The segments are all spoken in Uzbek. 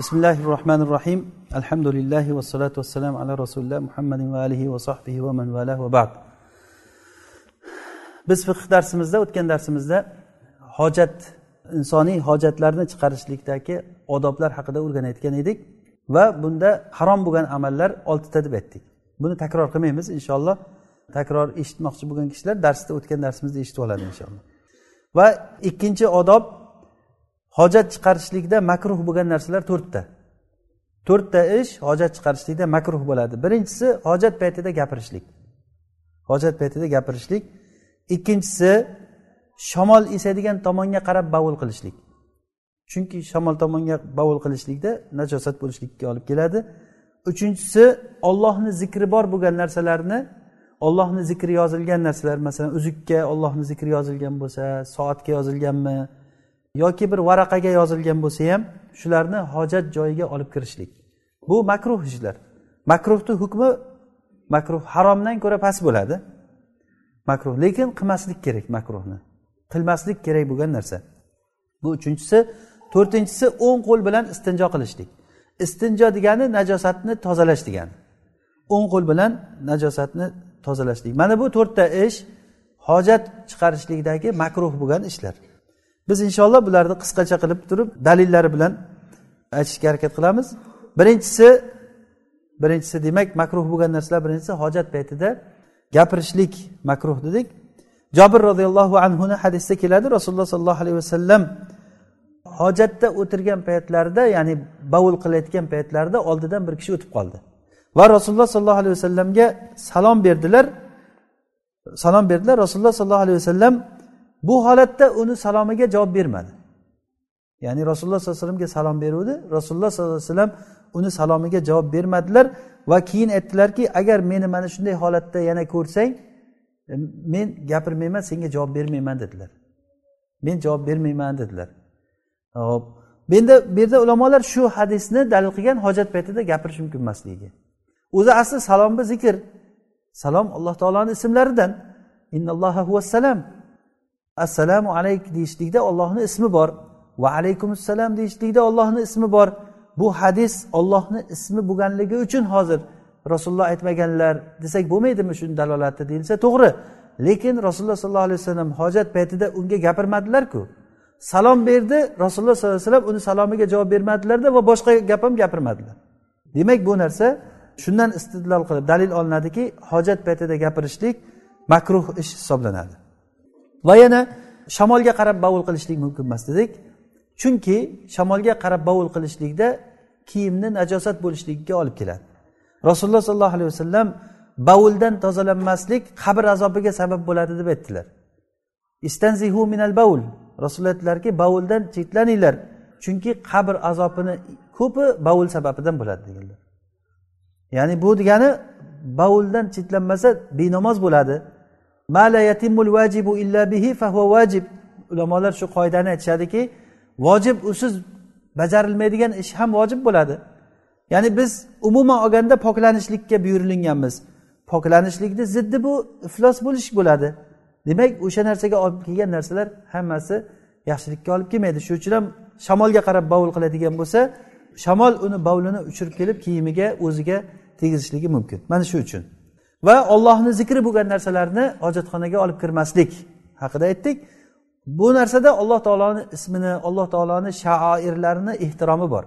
بسم الله الرحمن الرحيم الحمد لله والصلاة والسلام على رسول الله محمد وآله وصحبه ومن والاه وبعد biz fiqh darsimizda o'tgan darsimizda hojat insoniy hojatlarni chiqarishlikdagi odoblar haqida o'rganayotgan edik va bunda harom bo'lgan amallar oltita deb aytdik buni takror qilmaymiz inshaalloh takror eshitmoqchi bo'lgan kishilar darsda o'tgan darsimizda eshitib oladi inshaalloh va ikkinchi odob hojat chiqarishlikda makruh bo'lgan narsalar to'rtta. To'rtta ish hojat chiqarishlikda makruh bo'ladi. Birinchisi hojat paytida gapirishlik. Hojat paytida gapirishlik. Ikkinchisi shamol esadigan tomonga qarab bavul qilishlik. Chunki shamol tomonga bavul qilishlikda najosat bo'lishlikka olib keladi. Uchinchisi ollohni zikri bor bo'lgan narsalarni ollohni zikri yozilgan narsalar masalan uzukka ollohni zikri yozilgan bo'lsa soatga yozilganmi yoki bir varaqaga yozilgan bo'lsa ham shularni hojat joyiga olib kirishlik. Bu makruh ishlar. Makruhni hukmi makruh haromdan ko'ra past bo'ladi. Makruh lekin qilmaslik kerak makruhni. Qilmaslik kerak bo'lgan narsa. Bu uchinchisi. To'rtinchisi o'ng qo'l bilan istinjo qilishlik. Istinjo degani najosatni tozalash degani. O'ng qo'l bilan najosatni tozalashlik. Mana bu to'rtta ish hojat chiqarishlikdagi makruh bo'lgan ishlar. Biz inshaalloh bularni qisqacha qilib turib dalillari bilan aytishga harakat qilamiz. Birinchisi birinchisi demak makruh bo'lgan narsalar birinchisi hojat paytida gapirishlik makruh dedik. Jobir roziyallohu anhuni hadisda keladi rasululloh sollallohu alayhi vasallam hojatda o'tirgan paytlarida ya'ni bovul qilayotgan paytlarida oldidan bir kishi o'tib qoldi. Va rasululloh sollallohu alayhi vasallamga salom berdilar. Salom berdilar. Rasululloh sollallohu alayhi vasallam bu holatda uni salomiga javob bermadi. Ya'ni rasululloh sollallohu alayhi vasallamga salom beruvdi. Rasululloh sollallohu alayhi vasallam uni salomiga javob bermadilar va keyin aytdilarki agar meni mana shunday holatda yana ko'rsang e, men gapirmayman senga javob bermayman dedilar. Men javob bermayman dedilar. Hop endi bu yerda ulamolar shu hadisni dalil qilgan hojat paytida gapirish mumkin emasligiga. O'zi asli salom bu zikr. Salom alloh taoloni ismlaridan. Innalloha huvassalam assalomu alayk deyishlikda ollohni ismi bor. Va alaykum assalom deyishlikda ollohni ismi bor. Bu hadis ollohni ismi bo'lganligi uchun hozir rasululloh aytmaganlar desak bo'lmaydimi shuni dalolati deyilsa to'g'ri. Lekin rasululloh sollallohu alayhi vasallam hojat paytida unga gapirmadilarku. Salom berdi rasululloh sollallohu alayhi vasallam uni salomiga javob bermadilarda va boshqa gap ham gapirmadilar. Demak bu narsa shundan istidlol qilib dalil olinadiki hojat paytida gapirishlik makruh ish hisoblanadi. Va yana shamolga qarab bovul qilishlik mumkin emas dedik. Chunki shamolga qarab bovul qilishlikda kiyimni najosat bo'lishligiga olib keladi. Rasululloh sollallohu alayhi vasallam bovuldan tozalanmaslik qabr azobiga sabab bo'ladi deb aytdilar. Istanzihu minal bavul. Rasululloh aytdilarki bovuldan chetlaninglar chunki qabr azobini ko'pi bovul sababidan bo'ladi deganlar. Ya'ni bu degani bovuldan chetlanmasa benamoz bo'ladi. Vajib ulamolar shu qoidani aytishadiki vojib usiz bajarilmaydigan ish ham vojib bo'ladi ya'ni biz umuman olganda poklanishlikka buyurilganmiz. Poklanishlikni ziddi bu iflos bo'lish bo'ladi. Demak o'sha narsaga olib kelgan narsalar hammasi yaxshilikka olib kelmaydi. Shuning uchun ham shamolga qarab bovul qiladigan bo'lsa shamol uni bovlini uchirib kelib kiyimiga o'ziga tegizishligi mumkin. Mana shu uchun. Va ollohni zikri bo'lgan narsalarni hojatxonaga olib kirmaslik haqida aytdik. Bu narsada alloh taoloni ismini alloh taoloni shaoirlarini ehtiromi bor.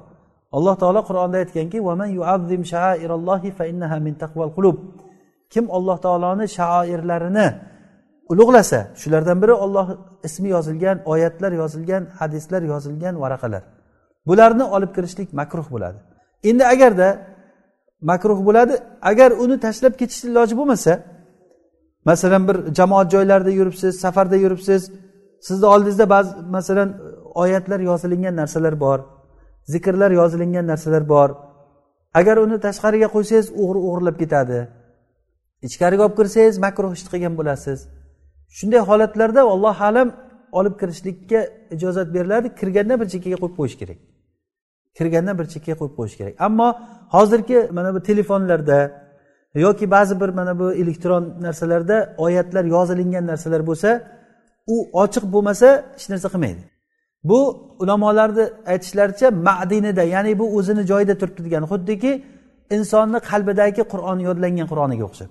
Alloh taolo qur'onda aytganki kim alloh taoloni shaoirlarini ulug'lasa shulardan biri olloh ismi yozilgan oyatlar yozilgan hadislar yozilgan varaqalar. Bularni olib kirishlik makruh bo'ladi. Endi agarda makruh bo'ladi. Agar uni tashlab ketish iloji bo'lmasa masalan bir jamoat joylarida yuribsiz safarda yuribsiz sizni oldingizda ba'zi masalan oyatlar yozilingan narsalar bor zikrlar yozilingan narsalar bor. Agar uni tashqariga qo'ysangiz o'g'ri o'g'irlab ketadi. Ichkariga olib kirsangiz makruh ishni qilgan bo'lasiz. Shunday holatlarda allohu alam olib kirishlikka ijozat beriladi kirganda bir chekkaga qo'yib qo'yish kerak. Kirganda bir chekkaga qo'yib qo'yish kerak. Ammo hozirgi mana bu telefonlarda yoki ba'zi bir mana bu elektron narsalarda oyatlar yozilingan narsalar bo'lsa u ochiq bo'lmasa hech narsa qilmaydi. Bu ulamolarni aytishlaricha madinida ya'ni bu o'zini joyida turibdi degani xuddiki insonni qalbidagi qur'on yodlangan qur'oniga o'xshab.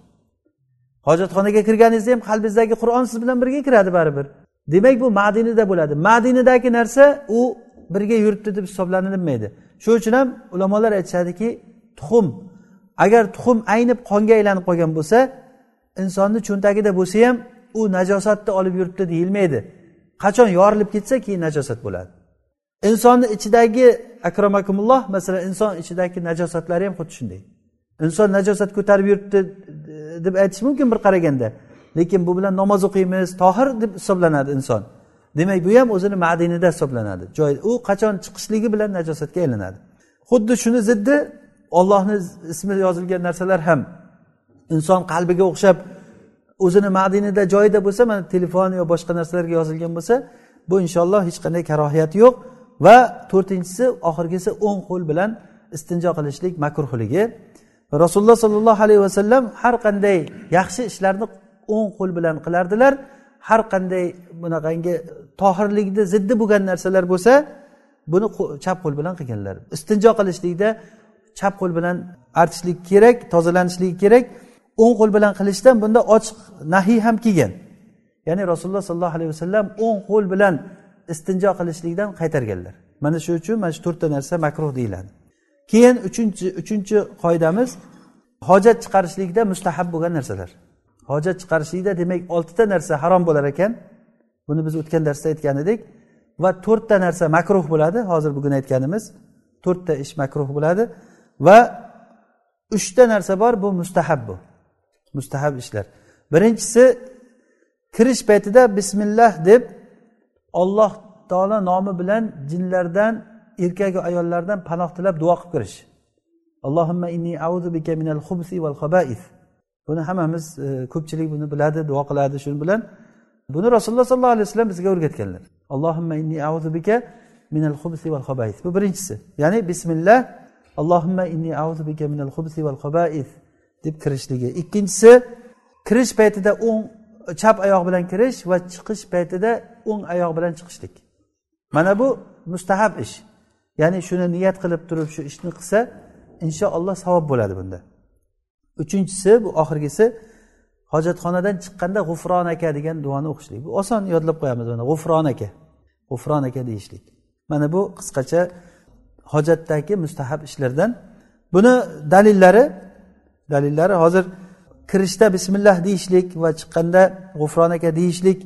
Hojatxonaga kirganingizda ham qalbingizdagi qur'on siz bilan birga kiradi baribir. Demak bu madinada bo'ladi. Madinadagi narsa u birga yuribdi deb hisoblanilmaydi. Shuning uchun ham ulamolar aytishadiki tuxum agar tuxum aynib qonga aylanib qolgan bo'lsa insonni cho'ntagida bo'lsa ham u najosatni olib yuribdi deyilmaydi. Qachon yorilib ketsa keyin najosat bo'ladi. Insonni ichidagi akramakumulloh masalan inson ichidagi najosatlari ham xuddi shunday. Inson najosat ko'tarib yuribdi deb aytish mumkin bir qaraganda. Lekin bu bilan namoz o'qiymiz tohir deb hisoblanadi inson. Demak bu ham o'zini madinida hisoblanadi. Joy u qachon chiqishligi bilan najosatga aylanadi. Xuddi shuni ziddi ollohni ismi yozilgan narsalar ham inson qalbiga o'xshab o'zini madinida joyida bo'lsa mana telefon yo boshqa narsalarga yozilgan bo'lsa bu inshaalloh hech qanday karohiyat yo'q. Va to'rtinchisi oxirgisi o'ng qo'l bilan istinjo qilishlik makruhligi rasululloh sollallohu alayhi vasallam har qanday yaxshi ishlarni o'ng qo'l bilan qilardilar. Har qanday bunaqangi tohirlikni ziddi bo'lgan narsalar bo'lsa buni chap qo'l bilan qilganlar. Istinjo qilishlikda chap qo'l bilan artishlik kerak tozalanishligi kerak. O'ng qo'l bilan qilishdan bunda ochiq nahiy ham kelgan. Ya'ni rasululloh sollallohu alayhi vasallam o'ng qo'l bilan istinjo qilishlikdan qaytarganlar. Mana shu uchun mana shu to'rtta narsa makruh deyiladi. Keyin uchinchi uchinchi qoidamiz hojat chiqarishlikda mustahab bo'lgan narsalar. Hojat chiqarishlikda demak oltita narsa harom bo'lar ekan. Buni biz o'tgan darsda aytgan edik. Va to'rtta narsa makruh bo'ladi. Hozir bugun aytganimiz to'rtta ish makruh bo'ladi. Va uchta narsa bor bu mustahab bu. Mustahab ishlar. Birinchisi kirish paytida bismillah deb olloh taolo nomi bilan jinlardan erkaku ayollardan panoh tilab duo qilib kirish. Allohimma inni auzu bika minal xubsi val xabais buni hammamiz e, ko'pchilik buni biladi duo qiladi shu bilan. Buni rasululloh sollallohu alayhi vasallam bizga o'rgatganlar. Allohimma inni auzu bika minal xubsi val xabais bu birinchisi. Ya'ni bismillah allohimma inni auzu bika minal xubsi val xabais deb kirishligi. Ikkinchisi kirish paytida o'ng chap oyoq bilan kirish va chiqish paytida o'ng oyoq bilan chiqishlik. Mana bu mustahab ish. Ya'ni shuni niyat qilib turib shu ishni qilsa inshaalloh savob bo'ladi bunda. Uchinchisi bu oxirgisi hojatxonadan chiqqanda g'ufron aka degan duoni o'qishlik. Bu oson yodlab qo'yamiz mana g'ufron aka. G'ufron aka deyishlik. Mana bu qisqacha hojatdagi mustahab ishlardan. Buni dalillari dalillari hozir kirishda bismillah deyishlik va chiqqanda g'ufron aka deyishlik.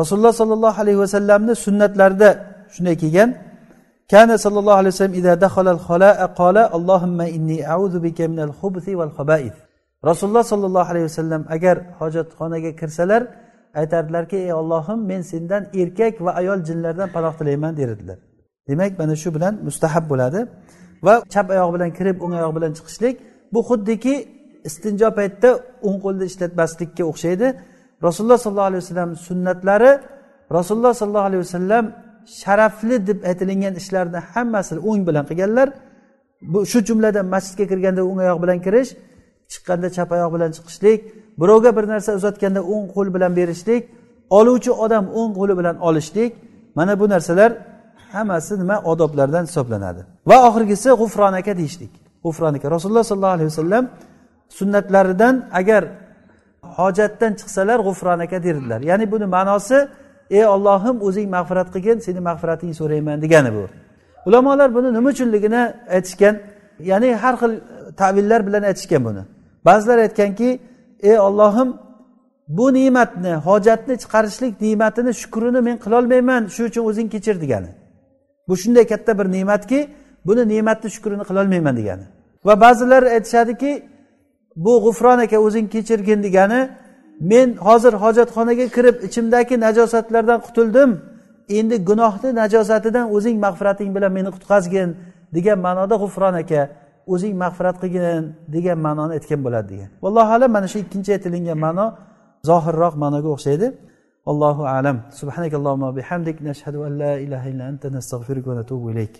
Rasululloh sollallohu alayhi vasallamni sunnatlarida shunday kelgan. كان صلى الله عليه وسلم إذا دخل الخلاء قال اللهم إني أعوذ بك من الخبث والخبائث rasululloh sollallohu alayhi vasallam agar hojatxonaga kirsalar aytardilarki ey ollohim men sendan erkak va ayol jinlardan panoh tilayman derdilar demak mana shu bilan mustahab bo'ladi va chap oyoq bilan kirib o'ng oyoq bilan chiqishlik bu xuddiki istinjo paytida o'ng qo'lni ishlatmaslikka o'xshaydi rasululloh sollallohu alayhi vasallam sunnatlari rasululloh sollallohu alayhi vasallam sharafli deb aytilingan ishlarni hammasini o'ng bilan qilganlar. Bu shu jumladan masjidga kirganda o'ng oyoq bilan kirish chiqqanda chap oyoq bilan chiqishlik birovga bir narsa uzatganda o'ng qo'l bilan berishlik oluvchi odam o'ng qo'li bilan olishlik mana bu narsalar hammasi nima? Odoblardan hisoblanadi. Va oxirgisi g'ufronaka deyishlik. G'ufronaka. Rasululloh sollallohu alayhi vasallam sunnatlaridan agar hojatdan chiqsalar g'ufronaka derdilar. Ya'ni buni ma'nosi ey ollohim o'zing mag'firat qilgin seni mag'firatingni so'rayman degani bu. Ulamolar buni nima uchunligini aytishgan ya'ni har xil tavillar bilan aytishgan buni. Ba'zilar aytganki ey ollohim bu ne'matni hojatni chiqarishlik ne'matini shukrini men qilolmayman shuning uchun o'zing kechir degani. Bu shunday katta bir ne'matki buni ne'matni shukrini qilolmayman degani. Va ba'zilar aytishadiki bu g'ufron aka o'zing kechirgin degani men hozir hojatxonaga kirib ichimdagi najosatlardan qutuldim. Endi gunohni najosatidan o'zing mag'firating bilan meni qutqazgin degan ma'noda g'ufron aka o'zing mag'firat qilgin degan ma'noni aytgan bo'ladi degan. Vallohu alam mana shu ikkinchi aytilingan ma'no zohirroq ma'noga o'xshaydi. Allohu alam. Subhanakallohumma bihamdik. Nashhadu an la ilaha illa anta nastag'firuka va natubu ilayk.